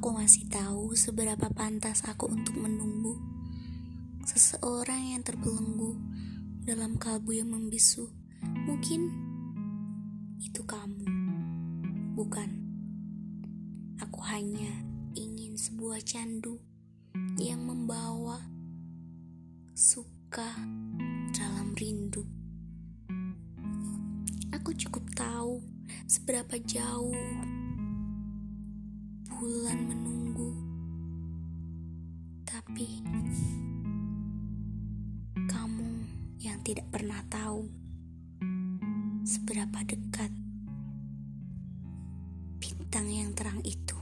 Aku masih tahu seberapa pantas aku untuk menunggu seseorang yang terbelenggu dalam kalbu yang membisu. Mungkin itu kamu, bukan? Aku hanya ingin sebuah candu yang membawa suka dalam rindu. Aku cukup tahu seberapa jauh bulan menunggu, tapi kamu yang tidak pernah tahu seberapa dekat bintang yang terang itu.